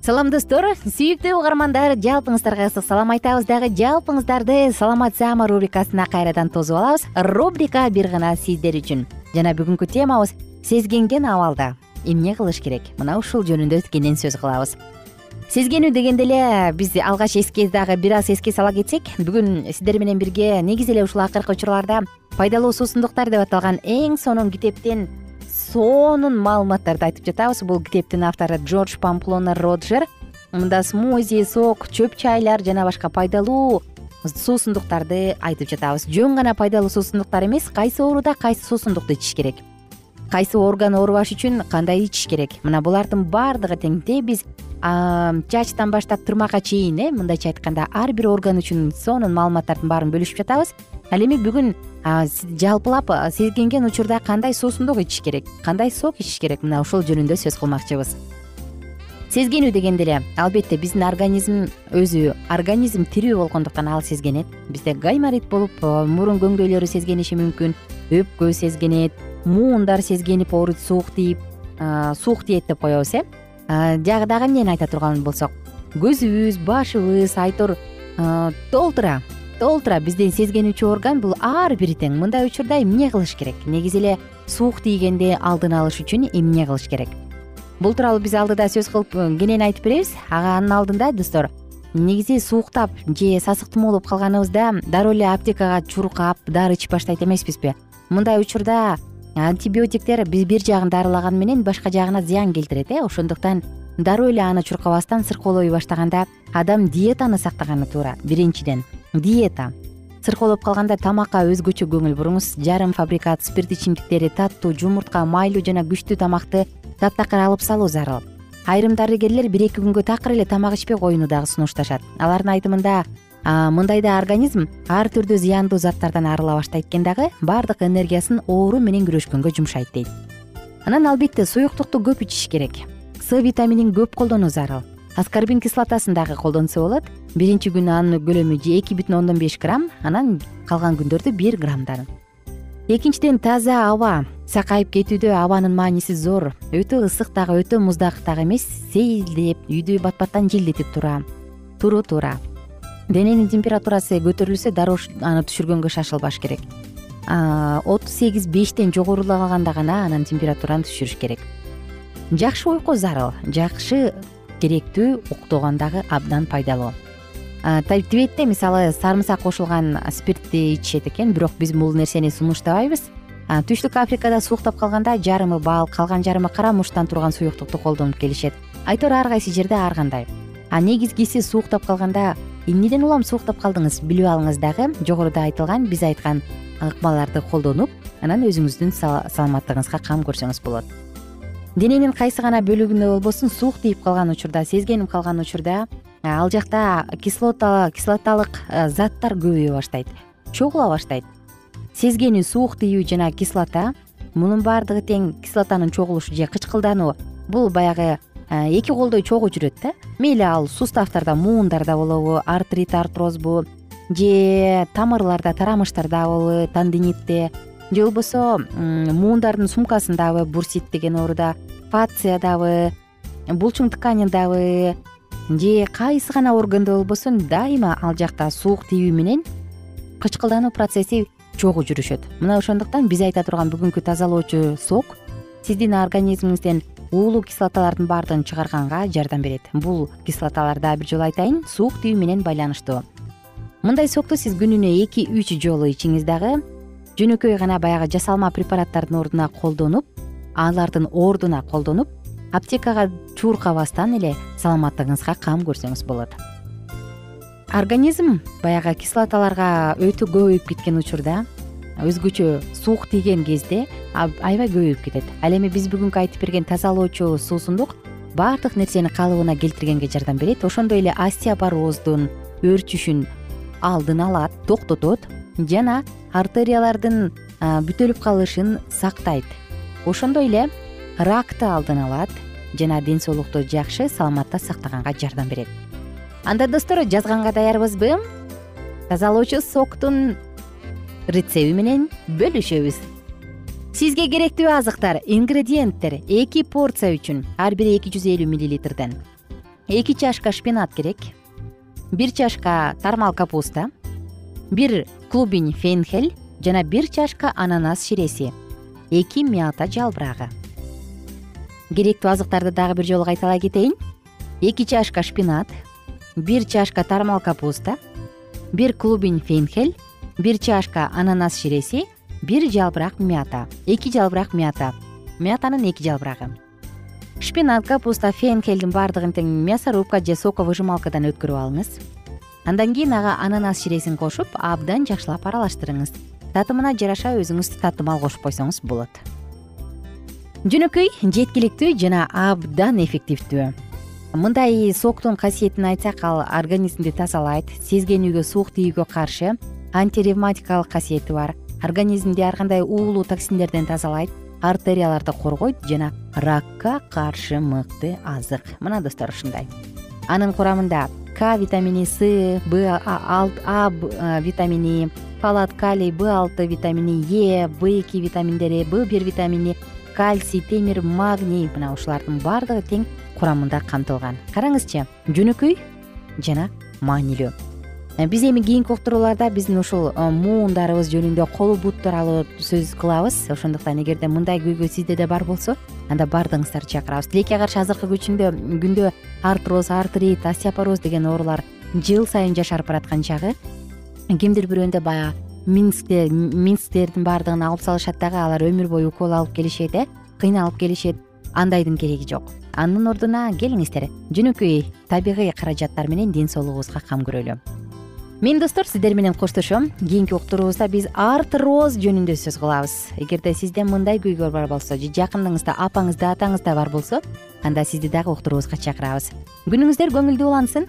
салам достор. Сүйүктүү угармандар жалпыңыздарга ысык салам айтабыз. Дагы жалпыңыздарды саламат саама рубрикасына кайрадан тосуп алабыз. Рубрика бир гана сиздер үчүн. Жана бүгүнкү темабыз сезгенген абалда эмне кылыш керек? Мына ушул жөнүндө кенен сөз кылабыз. Сезгенүү дегенде эле биз алгач эске дагы бир аз эске сала кетсек бүгүн сиздер менен бирге негизи эле ушул акыркы учурларда пайдалуу суусундуктар деп аталган эң сонун китептен сонун маалыматтарды айтып жатабыз. Бул китептин автору джордж памплона роджер. Мында смузи сок чөп чайлар жана башка пайдалуу суусундуктарды айтып жатабыз. Жөн гана пайдалуу суусундуктар эмес кайсы ооруда кайсы суусундукту ичиш керек? Кайсы орган оорубаш үчүн кандай ичиш керек? Мына булардын баардыгы тең биз чачтан баштап тырмакка чейин э мындайча айтканда ар бир орган үчүн сонун маалыматтардын баарын бөлүшүп жатабыз ал эми бүгүн жалпылап сезгенген учурда кандай суусундук ичиш керек? Кандай сок ичиш керек? Мына ушул жөнүндө сөз кылмакчыбыз. Сезгенүү дегенде эле албетте биздин организм өзү организм тирүү болгондуктан ал сезгенет. Бизде гайморит болуп мурун көңдөйлөрү сезгениши мүмкүн өпкө сезгенет муундар сезгенип ооруйт суук тийип суук тиет деп коебуз э? Дагы эмнени айта турган болсок? Көзүбүз башыбыз айтор толтура толтура биздин сезгенүүчү орган бул ар бири тең мындай учурда эмне кылыш керек? Негизи эле суук тийгенди алдын алыш үчүн эмне кылыш керек? Бул тууралуу биз алдыда сөз кылып кенен айтып беребиз. Ага анын алдында достор негизи сууктап же сасык тумоолоп калганыбызда дароо эле аптекага чуркап дары ичип баштайт эмеспизби. Мындай учурда антибиотиктер биз бир жагын дарылаганы менен башка жагына зыян келтирет э. Ошондуктан дароо эле аны чуркабастан сыркоолой баштаганда адам диетаны сактаганы туура. Биринчиден диета. Сыркоолоп калганда тамакка өзгөчө көңүл буруңуз. Жарым фабрикат спирт ичимдиктери таттуу жумуртка майлуу жана күчтүү тамакты таптакыр алып салуу зарыл. Айрым дарыгерлер бир эки күнгө такыр эле тамак ичпей коюуну дагы сунушташат. Алардын айтымында мындайда организм ар түрдүү зыяндуу заттардан арыла баштайт экен дагы баардык энергиясын оору менен күрөшкөнгө жумшайт дейт. Анан албетте суюктукту көп ичиш керек. С витаминин көп колдонуу зарыл аскорбин кислотасын дагы колдонсо болот. Биринчи күнү анын көлөмү эки бүтүн ондон беш грамм анан калган күндөрдү бир граммдан экинчиден таза аба. Сакайып кетүүдө абанын мааниси зор. Өтө ысык дагы өтө муздак дагы эмес сейилдеп үйдү бат баттан желдетип тура. Туруу туура дененин температурасы көтөрүлсө дароо аны түшүргөнгө шашылбаш керек. Отуз сегиз бештен жогорулаганда гана анан температураны түшүрүш керек. Жакшы уйку зарыл жакшы керектүү уктогон дагы абдан пайдалуу. Тибетте мисалы сарымсак кошулган спиртти ичишет экен бирок биз бул нерсени сунуштабайбыз. Түштүк африкада сууктап калганда жарымы бал калган жарымы кара муштан турган суюктукту колдонуп келишет. Айтор ар кайсы жерде ар кандай. А негизгиси сууктап калганда эмнеден улам сууктап калдыңыз билип алыңыз дагы жогоруда айтылган биз айткан ыкмаларды колдонуп анан өзүңүздүн саламаттыгыңызга кам көрсөңүз болот дененин кайсы гана бөлүгүндө болбосун суук тийип калган учурда сезгенип калган учурда ал жакта кислота кислоталык заттар көбөйө баштайт чогула баштайт. Сезгенүү суук тийүү жана кислота мунун баардыгы тең кислотанын чогулушу же кычкылдануу бул баягы эки колдой чогуу жүрөт да. Мейли ал суставтарда муундарда болобу артрит артрозбу же тамырларда тарамыштарда болобу тандинитте же болбосо муундардын сумкасындабы бурсит деген ооруда фациядабы булчуң тканидабы же кайсы гана органдо болбосун дайыма ал жакта суук тийүү менен кычкылдануу процесси чогуу жүрүшөт. Мына ошондуктан биз айта турган бүгүнкү тазалоочу сок сиздин организмиңизден уулуу кислоталардын баардыгын чыгарганга жардам берет. Бул кислоталар дагы бир жолу айтайын суук тийүү менен байланыштуу. Мындай сокту сиз күнүнө эки үч жолу ичиңиз дагы жөнөкөй гана баягы жасалма препараттардын ордуна колдонуп алардын ордуна колдонуп аптекага чуркабастан эле саламаттыгыңызга кам көрсөңүз болот. Организм баягы кислоталарга өтө көбөйүп кеткен учурда өзгөчө суук тийген кезде аябай көбөйүп кетет. Ал эми биз бүгүнкү айтып берген тазалоочу суусундук баардык нерсени калыбына келтиргенге жардам берет. Ошондой эле остеопороздун өөрчүшүн алдын алат токтотот жана артериялардын бүтөлүп калышын сактайт. Ошондой эле ракты алдын алат жана ден соолукту жакшы саламатта сактаганга жардам берет. Анда достор жазганга даярбызбы? Тазалоочу соктун рецепти менен бөлүшөбүз. Сизге керектүү азыктар ингредиенттер эки порция үчүн ар бири эки жүз элүү миллилитрден. Эки чашка шпинат керек бир чашка тармал капуста бир клубень фенхель жана бир чашка ананас ширеси эки мята жалбырагы. Керектүү азыктарды дагы бир жолу кайталай кетейин. Эки чашка шпинат бир чашка тармал капуста бир клубень фенхель бир чашка ананас ширеси бир жалбырак мята. Эки жалбырак мята. Мятанын эки жалбырагы. Шпинат капуста фенхелдин баардыгын тең мясорубка же соковыжималкадан өткөрүп алыңыз андан кийин ага ананас ширесин кошуп абдан жакшылап аралаштырыңыз. Татымына жараша өзүңүз татымал кошуп койсоңуз болот. Жөнөкөй жеткиликтүү жана абдан эффективдүү. Мындай соктун касиетин айтсак ал организмди тазалайт сезгенүүгө суук тийүүгө каршы антиревматикалык касиети бар. Организмди ар кандай уулуу токсиндерден тазалайт артерияларды коргойт жана ракка каршы мыкты азык. Мына достор ушундай анын курамында к витамини с б а витамини фалат калий б алты витамини е б эки витаминдери б бир витамини кальций темир магний. Мына ушулардын баардыгы тең курамында камтылган. Караңызчы жөнөкөй жана маанилүү. Э, биз эми кийинки уктурууларда биздин ушул э, муундарыбыз жөнүндө колу бут тууралуу сөз кылабыз. Ошондуктан эгерде мындай көйгөй сизде да бар болсо анда баардыгыңыздарды чакырабыз. Тилекке каршы азыркы күчүндө күндө артроз артрит остеопороз деген оорулар жыл сайын жашарып бараткан чагы. Кимдир бирөөндө баягы минскте минсктердин баардыгын алып салышат дагы алар өмүр бою укол алып келишет э кыйналып келишет. Андайдын кереги жок. Анын ордуна келиңиздер. Жөнөкөй табигый каражаттар менен ден соолугубузга кам көрөлү мен достор сиздер менен коштошом. Кийинки уктуруубузда биз артроз жөнүндө сөз кылабыз. Эгерде сизде мындай көйгөй бар болсо же жакыныңызда апаңызда атаңызда бар болсо анда сизди дагы уктуруубузга чакырабыз. Күнүңүздөр көңүлдүү улансын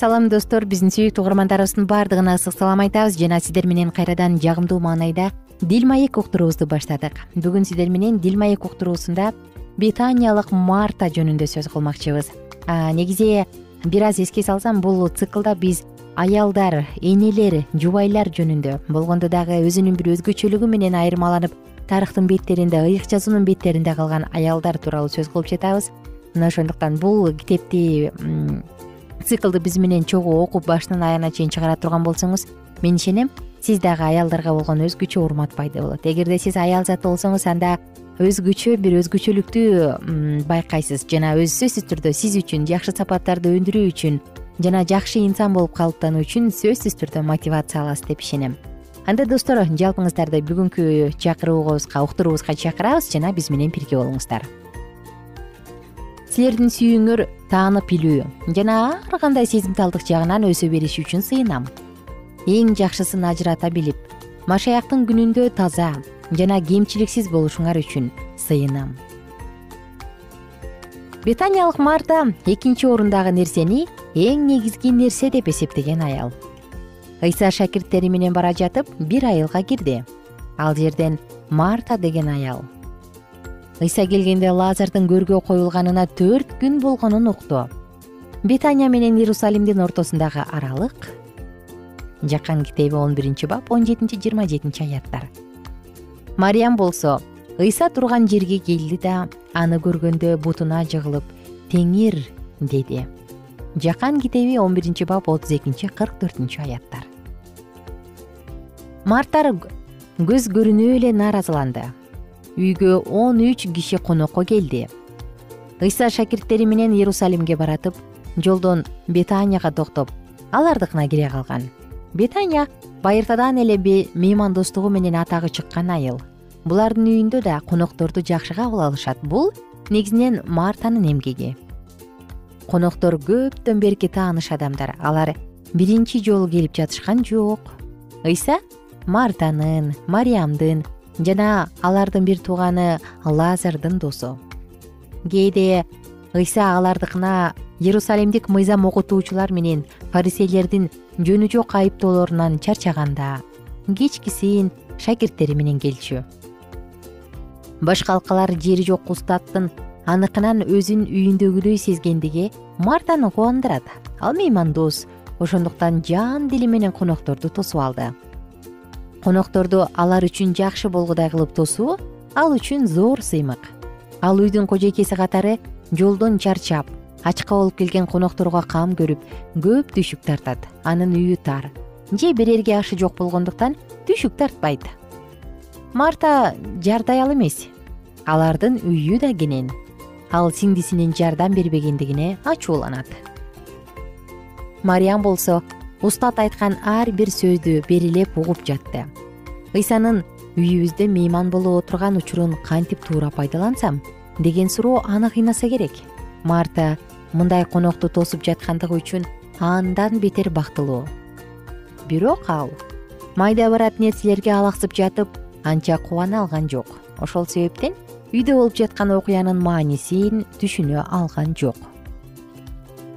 салам достор. Биздин сүйүктүү угармандарыбыздын баардыгына ысык салам айтабыз. Жана сиздер менен кайрадан жагымдуу маанайда дил маек уктуруубузду баштадык. Бүгүн сиздер менен дил маек уктуруусунда британиялык марта жөнүндө сөз кылмакчыбыз. Негизи бир аз эске салсам бул циклда биз аялдар энелер жубайлар жөнүндө болгондо дагы өзүнүн бир өзгөчөлүгү менен айырмаланып тарыхтын беттеринде ыйык жазуунун беттеринде калган аялдар тууралуу сөз кылып жатабыз. Мына ошондуктан бул китепти циклды биз менен чогуу окуп башынан аягына чейин чыгара турган болсоңуз мен ишенем сиз дагы аялдарга болгон өзгөчө урмат пайда болот. Эгерде сиз аял заты болсоңуз анда өзгөчө бир өзгөчөлүктү байкайсыз. Жана өз сөзсүз түрдө сиз үчүн жакшы сапаттарды өндүрүү үчүн жана жакшы инсан болуп калыптануу үчүн сөзсүз түрдө мотивация аласыз деп ишенем. Анда достор жалпыңыздарды бүгүнкү чакыруубузга уктуруубузга чакырабыз жана биз менен бирге болуңуздар силердин сүйүүңөр таанып билүү. Жана ар кандай сезимталдык жагынан өсө бериши үчүн сыйынам. Эң жакшысын ажырата билип машаяктын күнүндө таза жана кемчиликсиз болушуңар үчүн сыйынам. Британиялык марта экинчи орундагы нерсени эң негизги нерсе деп эсептеген аял. Ыйса шакирттери менен бара жатып бир айылга кирди. Ал жерден марта деген аял ыйса келгенде лазардын көргө коюлганына төрт күн болгонун укту. Бетания менен иерусалимдин ортосундагы аралык жакан китеби он биринчи бап он жетинчи жыйырма жетинчи аяттар. Мариям болсо ыйса турган жерге келди да аны көргөндө бутуна жыгылып теңир деди. Жакан китеби он биринчи бап отуз экинчи кырк төртүнчү аяттар. Мартар көз көрүнүп эле нааразыланды үйгө он үч киши конокко келди. Ыйса шакирттери менен иерусалимге баратып жолдон бетанияга токтоп алардыкына кире калган. Бетания байыртадан эле меймандостугу менен атагы чыккан айыл. Булардын үйүндө да конокторду жакшы кабыл алышат. Бул негизинен мартанын эмгеги. Коноктор көптөн берки тааныш адамдар. Алар биринчи жолу келип жатышкан жок. Ыйса мартанын мариямдын жана алардын бир тууганы лазардын досу кээде ыйса алардыкына иерусалимдик мыйзам окутуучулар менен фарисейлердин жөнү жок айыптоолорунан чарчаганда кечкисин шакирттери менен келчү. Башка алкалар жери жок устаттын аныкынан өзүн үйүндөгүдөй сезгендиги мартаны кубандырат. Ал меймандос ошондуктан жан дили менен конокторду тосуп алды конокторду алар үчүн жакшы болгудай кылып тосуу ал үчүн зор сыймык. Ал үйдүн кожойкеси катары жолдон чарчап ачка болуп келген конокторго кам көрүп көп түйшүк тартат анын үйү тар. Же берерге ашы жок болгондуктан түйшүк тартпайт. Марта жардаял эмес. Алардын үйү да кенен. Ал сиңдисинин жардам бербегендигине ачууланат. Мариям болсо устат айткан ар бир сөздү берилеп угуп жатты. Ыйсанын үйүбүздө мейман болуп отурган учурун кантип туура пайдалансам деген суроо аны кыйнаса керек. Марта мындай конокту тосуп жаткандыгы үчүн андан бетер бактылуу. Бирок ал майда барат нерселерге алаксып жатып анча кубана алган жок. Ошол себептен үйдө болуп жаткан окуянын маанисин түшүнө алган жок.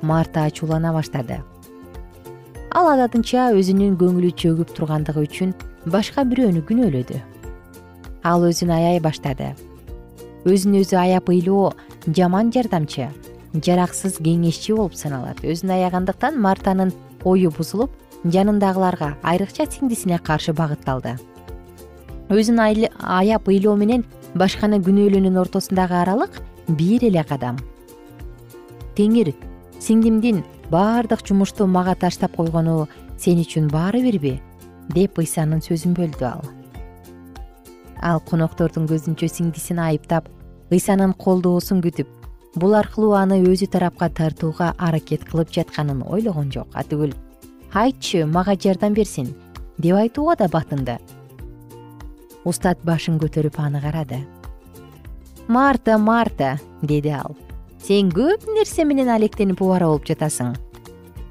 Марта ачуулана баштады ал адатынча өзүнүн көңүлү чөгүп тургандыгы үчүн башка бирөөнү күнөөлөдү ал өзүн аяй баштады. Өзүн өзү аяп ыйлоо жаман жардамчы жараксыз кеңешчи болуп саналат. Өзүн аягандыктан мартанын ою бузулуп жанындагыларга айрыкча сиңдисине каршы багытталды. Өзүн аяп ыйлоо менен башканы күнөөлөөнүн ортосундагы аралык бир эле кадам. Теңир сиңдимдин баардык жумушту мага таштап койгону сен үчүн баары бирби деп ыйсанын сөзүн бөлдү ал. Ал коноктордун көзүнчө сиңдисин айыптап ыйсанын колдоосун күтүп бул аркылуу аны өзү тарапка тартууга аракет кылып жатканын ойлогон жок. Атүгүл айтчы мага жардам берсин деп айтууга да батынды. Устат башын көтөрүп аны карады. Марта марта деди ал сен көп нерсе менен алектенип убара болуп жатасың.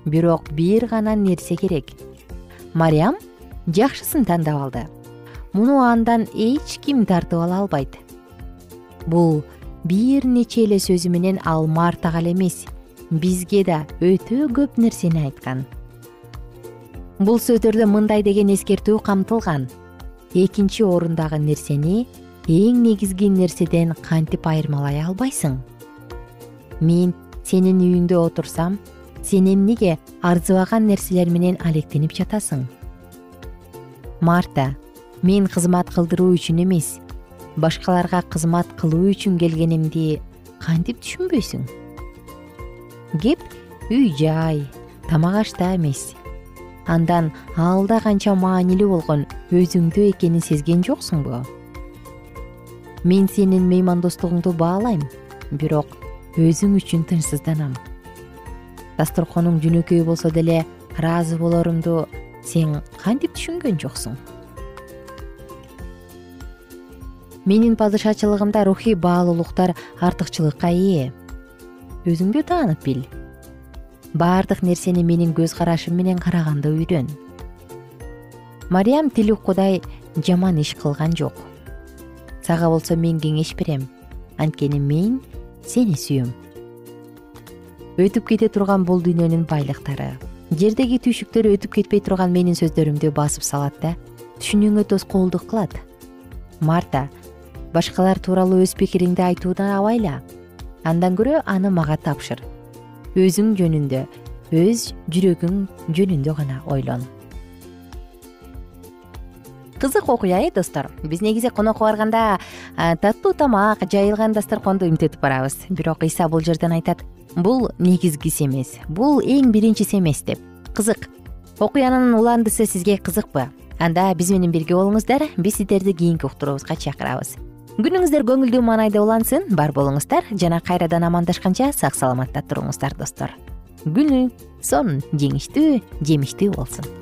Бирок бир гана нерсе керек. Мариям жакшысын тандап алды. Муну андан эч ким тартып ала албайт. Бул бир нече эле сөзү менен ал мартага эле эмес бизге да өтө көп нерсени айткан. Бул сөздөрдө мындай деген эскертүү камтылган. Экинчи орундагы нерсени эң негизги нерседен кантип айырмалай албайсың мен сенин үйүңдө отурсам сен эмнеге арзыбаган нерселер менен алектенип жатасың? Марта мен кызмат кылдыруу үчүн эмес башкаларга кызмат кылуу үчүн келгенимди кантип түшүнбөйсүң? Кеп үй жай тамак ашта эмес. Андан алда канча маанилүү болгон өзүңдө экенин сезген жоксуңбу? Мен сенин меймандостугуңду баалайм бирок өзүң үчүн тынчсызданам. Дасторконуң жөнөкөй болсо деле ыраазы болорумду сен кантип түшүнгөн жоксуң? Менин падышачылыгымда рухий баалуулуктар артыкчылыкка ээ өзүңдү таанып бил. Баардык нерсени менин көз карашым менен караганды үйрөн. Мариям тил уккудай жаман иш кылган жок. Сага болсо мен кеңеш берем. Анткени мен сени сүйөм. Өтүп кете турган бул дүйнөнүн байлыктары. Жердеги түйшүктөр өтүп кетпей турган менин сөздөрүмдү басып салат да түшүнүүңө тоскоолдук кылат. Марта башкалар тууралуу өз пикириңди айтууну абайла. Андан көрө аны мага тапшыр. Өзүң жөнүндө өз жүрөгүң жөнүндө гана ойлон кызык окуя э достор? Биз негизи конокко барганда таттуу тамак жайылган дасторконду умтетип барабыз. Бирок ыйса бул жерден айтат бул негизгиси эмес. Бул эң биринчиси эмес деп. Кызык. Окуянын уландысы сизге кызыкпы? Анда биз менен бирге болуңуздар биз сиздерди кийинки уктуруубузга чакырабыз. Күнүңүздөр көңүлдүү маанайда улансын бар болуңуздар жана кайрадан амандашканча сак саламатта туруңуздар достор. Күнү сонун жеңиштүү жемиштүү болсун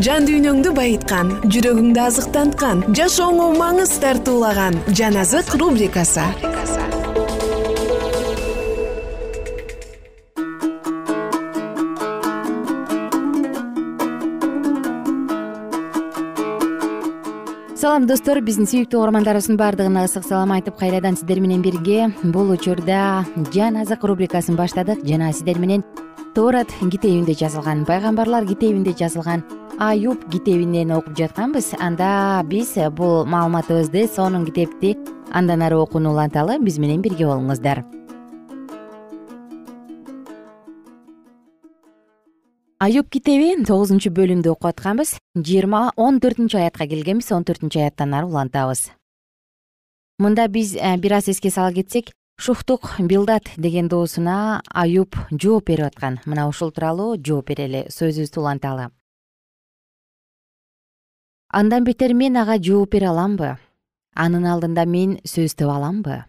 жан дүйнөңдү байыткан жүрөгүңдү азыктанткан жашооңо маңыз тартуулаган жан азык рубрикасы. Салам достор. Биздин сүйүктүү угармандарыбыздын баардыгына ысык салам айтып кайрадан сиздер менен бирге. Бул учурда жан азык рубрикасын баштадык. Жана сиздер менен тора китебинде жазылган пайгамбарлар китебинде жазылган аюб китебинен окуп жатканбыз. Анда биз бул маалыматыбызды сонун китепти андан ары окууну уланталы биз менен бирге болуңуздар. Аюб китеби тогузунчу бөлүмдү окуп атканбыз. Жыйырма он төртүнчү аятка келгенбиз. Он төртүнчү аяттан ары улантабыз. Мында биз э, бир аз эске сала кетсек шухтук билдат деген доосуна аюп жооп берип аткан. Мына ушул тууралуу жооп берели сөзүбүздү уланталы андан бетер мен ага жооп бере аламбы? Анын алдында мен сөз таба аламбы?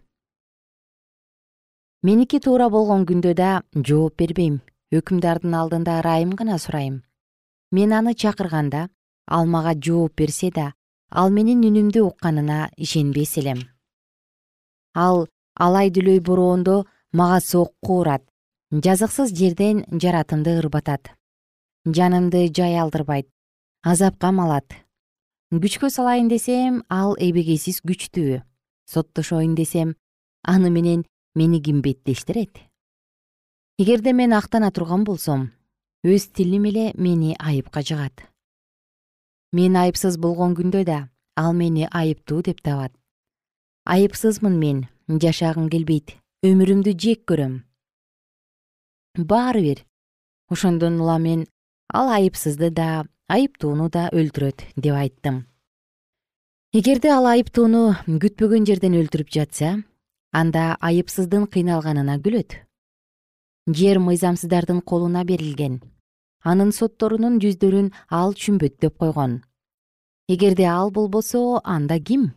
Меники туура болгон күндө да жооп бербейм. Өкүмдардын алдында ырайым гана сурайм. Мен аны чакырганда ал мага жооп берсе да ал менин үнүмдү укканына ишенбес элем. Ал алай дүлөй бороондо мага сокку урат жазыксыз жерден жаратымды ырбатат жанымды жай алдырбайт. Азапка малат. Күчкө салайын десем ал эбегейсиз күчтүү. Соттошоюн десем аны менен мени ким беттештирет эгерде мен актана турган болсом өз тилим эле мени айыпка жыгат. Мен айыпсыз болгон күндө да ал мени айыптуу деп табат айыпсызмын мен жашагым келбейт өмүрүмдү жек көрөм. Баары бир ошондон улам мен ал айыпсызды да айыптууну да өлтүрөт деп айттым. Эгерде ал айыптууну күтпөгөн жерден өлтүрүп жатса анда айыпсыздын кыйналганына күлөт. Жер мыйзамсыздардын колуна берилген. Анын сотторунун жүздөрүн ал чүмбөттөп койгон. Эгерде ал болбосо анда ким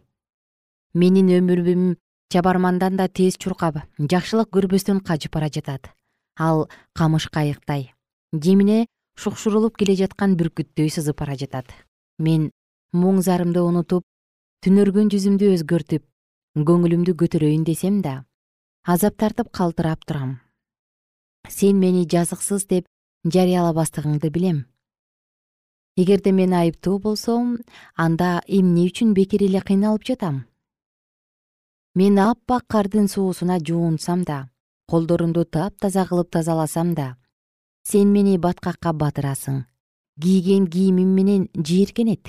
менин өмүрүм чабармандан да тез чуркап жакшылык көрбөстөн качып бара жатат. Ал камыш кайыктай. Демине шукшурулуп келе жаткан бүркүттөй сызып бара жатат. Мен муң зарымды унутуп түнөргөн жүзүмдү өзгөртүп көңүлүмдү көтөрөйүн десем да азап тартып калтырап турам. Сен мени жазыксыз деп жарыялабастыгыңды билем. Эгерде мен айыптуу болсом анда эмне үчүн бекер эле кыйналып жатам мен аппак кардын суусуна жуунсам да колдорумду таптаза кылып тазаласам да сен мени баткакка батырасың. Кийген кийимим менен жийиркенет.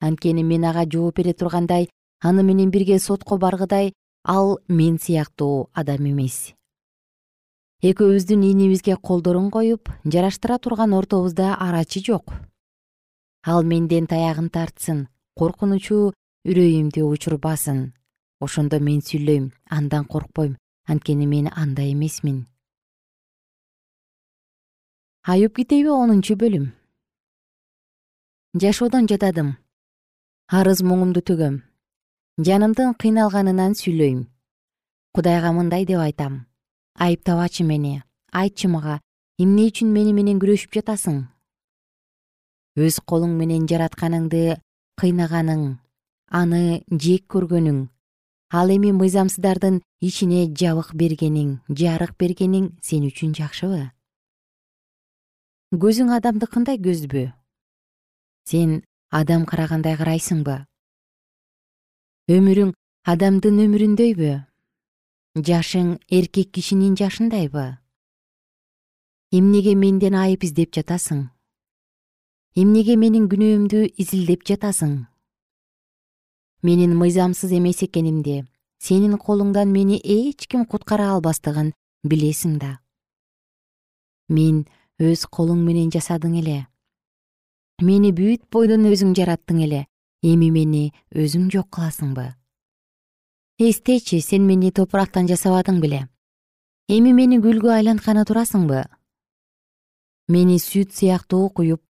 Анткени мен ага жооп бере тургандай аны менен бирге сотко баргыдай ал мен сыяктуу адам эмес. Экөөбүздүн ийнибизге колдорун коюп жараштыра турган ортобузда арачы жок. Ал менден таягын тартсын коркунучу үрөйүмдү учурбасын ошондо мен сүйлөйм андан коркпойм. Анткени мен андай эмесмин. Аюп китеби онунчу бөлүм. Жашоодон жатадым. Арыз муңумду төгөм жанымдын кыйналганынан сүйлөйм. Кудайга мындай деп айтам. Айыптабачы мени. Айтчы мага. Эмне үчүн мени менен күрөшүп жатасың? Өз колуң менен жаратканыңды кыйнаганың аны жек көргөнүң ал эми мыйзамсыздардын ичине жабык бергениң жарык бергениң сен үчүн жакшыбы? Көзүң адамдыкындай көзбү? Сен адам карагандай карайсыңбы? Өмүрүң адамдын өмүрүндөйбү? Жашың эркек кишинин жашындайбы? Эмнеге менден айып издеп жатасың? Эмнеге менин күнөөмдү изилдеп жатасың менин мыйзамсыз эмес экенимди сенин колуңдан мени эч ким куткара албастыгын билесиң да. Мен өз колуң менен жасадың эле. Мени бүт бойдон өзүң жараттың эле. Эми мени өзүң жок кыласыңбы? Эстечи сен мени топурактан жасабадың беле. Эми мени гүлгө айлантканы турасыңбы? Мени сүт сыяктуу куюп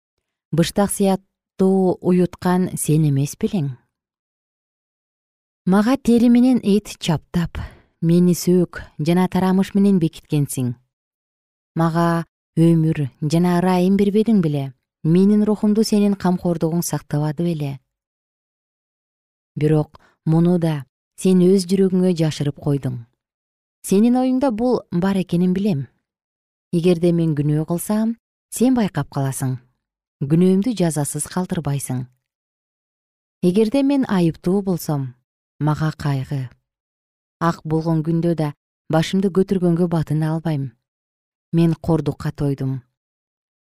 быштак сыяктуу уюткан сен эмес белең мага тери менен эт чаптап мени сөөк жана тарамыш менен бекиткенсиң. Мага өмүр жана ырайым бербедиң беле менин рухумду сенин камкордугуң сактабады беле. Бирок муну да сен өз жүрөгүңө жашырып койдуң. Сенин оюңда бул бар экенин билем. Эгерде мен күнөө кылсам сен байкап каласың. Күнөөмдү жазасыз калтырбайсың. Эгерде мен айыптуу болсом мага кайгы. Ак болгон күндө да башымды көтөргөнгө батына албайм. Мен кордукка тойдум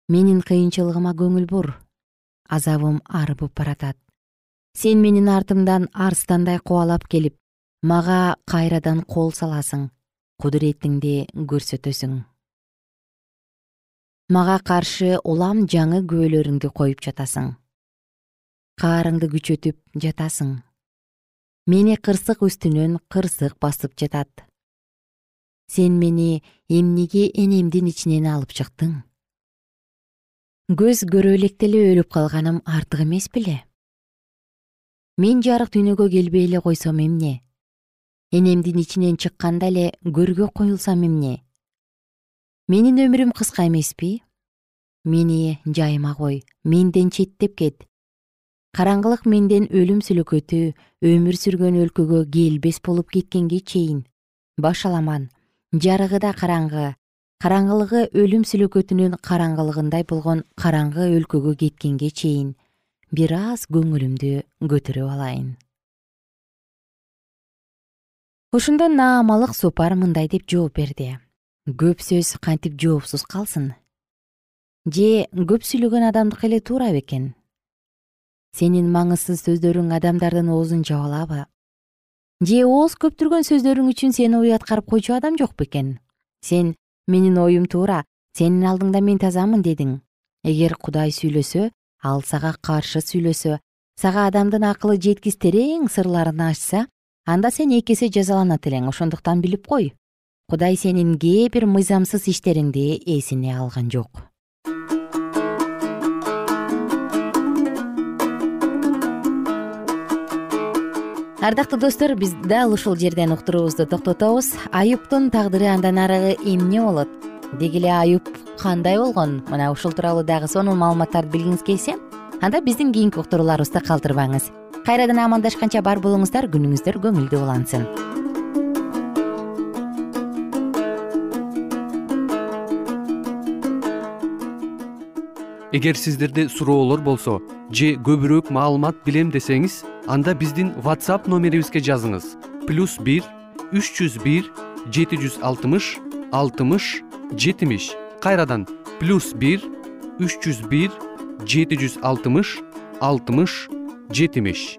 менин кыйынчылыгыма көңүл бур. Азабым арыбып баратат. Сен менин артымдан арстандай кубалап келип мага кайрадан кол саласың кудуретиңди көрсөтөсүң. Мага каршы улам жаңы күбөлөрүңдү коюп жатасың. Каарыңды күчөтүп жатасың мени кырсык үстүнөн кырсык басып жатат. Сен мени эмнеге энемдин ичинен алып чыктың? Көз көрө электе эле өлүп калганым артык эмес беле. Мен жарык дүйнөгө келбей эле койсом эмне? Энемдин ичинен чыкканда эле көргө коюлсам эмне? Менин өмүрүм кыска эмеспи? Мени жайыма кой менден четтеп кет караңгылык менден өлүм сүлөкөтү өмүр сүргөн өлкөгө келбес болуп кеткенге чейин. Баш аламан жарыгы да караңгы. Караңгылыгы өлүм сүлөкөтүнүн караңгылыгындай болгон караңгы өлкөгө кеткенге чейин. Бир аз көңүлүмдү көтөрүп алайын. Ошондо наамалык супар мындай деп жооп берди. Көп сөз кантип жоопсуз калсын? Же көп сүйлөгөн адамдыкы эле туура бекен сенин маңызсыз сөздөрүң адамдардын оозун жаба алабы же ооз көптүргөн сөздөрүң үчүн сени уяткарып койчу адам жок бекен сен менин оюм туура сенин алдыңда мен тазамын дедиң. Эгер кудай сүйлөсө ал сага каршы сүйлөсө сага адамдын акылы жеткис терең сырларын ачса анда сен эки эсе жазаланат элең ошондуктан билип кой. Кудай сенин кээ бир мыйзамсыз иштериңди эсине алган жок ардактуу достор биз дал ушул жерден уктуруубузду токтотобуз. Аюптун тагдыры андан арыгы эмне болот? Деги эле аюп кандай болгон? Мына ушул тууралуу дагы сонун маалыматтарды билгиңиз келсе анда биздин кийинки уктурууларыбызды калтырбаңыз. Кайрадан амандашканча бар болуңуздар күнүңүздөр көңүлдүү улансын. Эгер сиздерде суроолор болсо же көбүрөөк маалымат билем десеңиз анда биздин whatsapp номерибизге жазыңыз. Плюс бир үч жүз бир жети жүз алтымыш алтымыш жетимиш. Кайрадан плюс бир үч жүз бир жети жүз алтымыш алтымыш жетимиш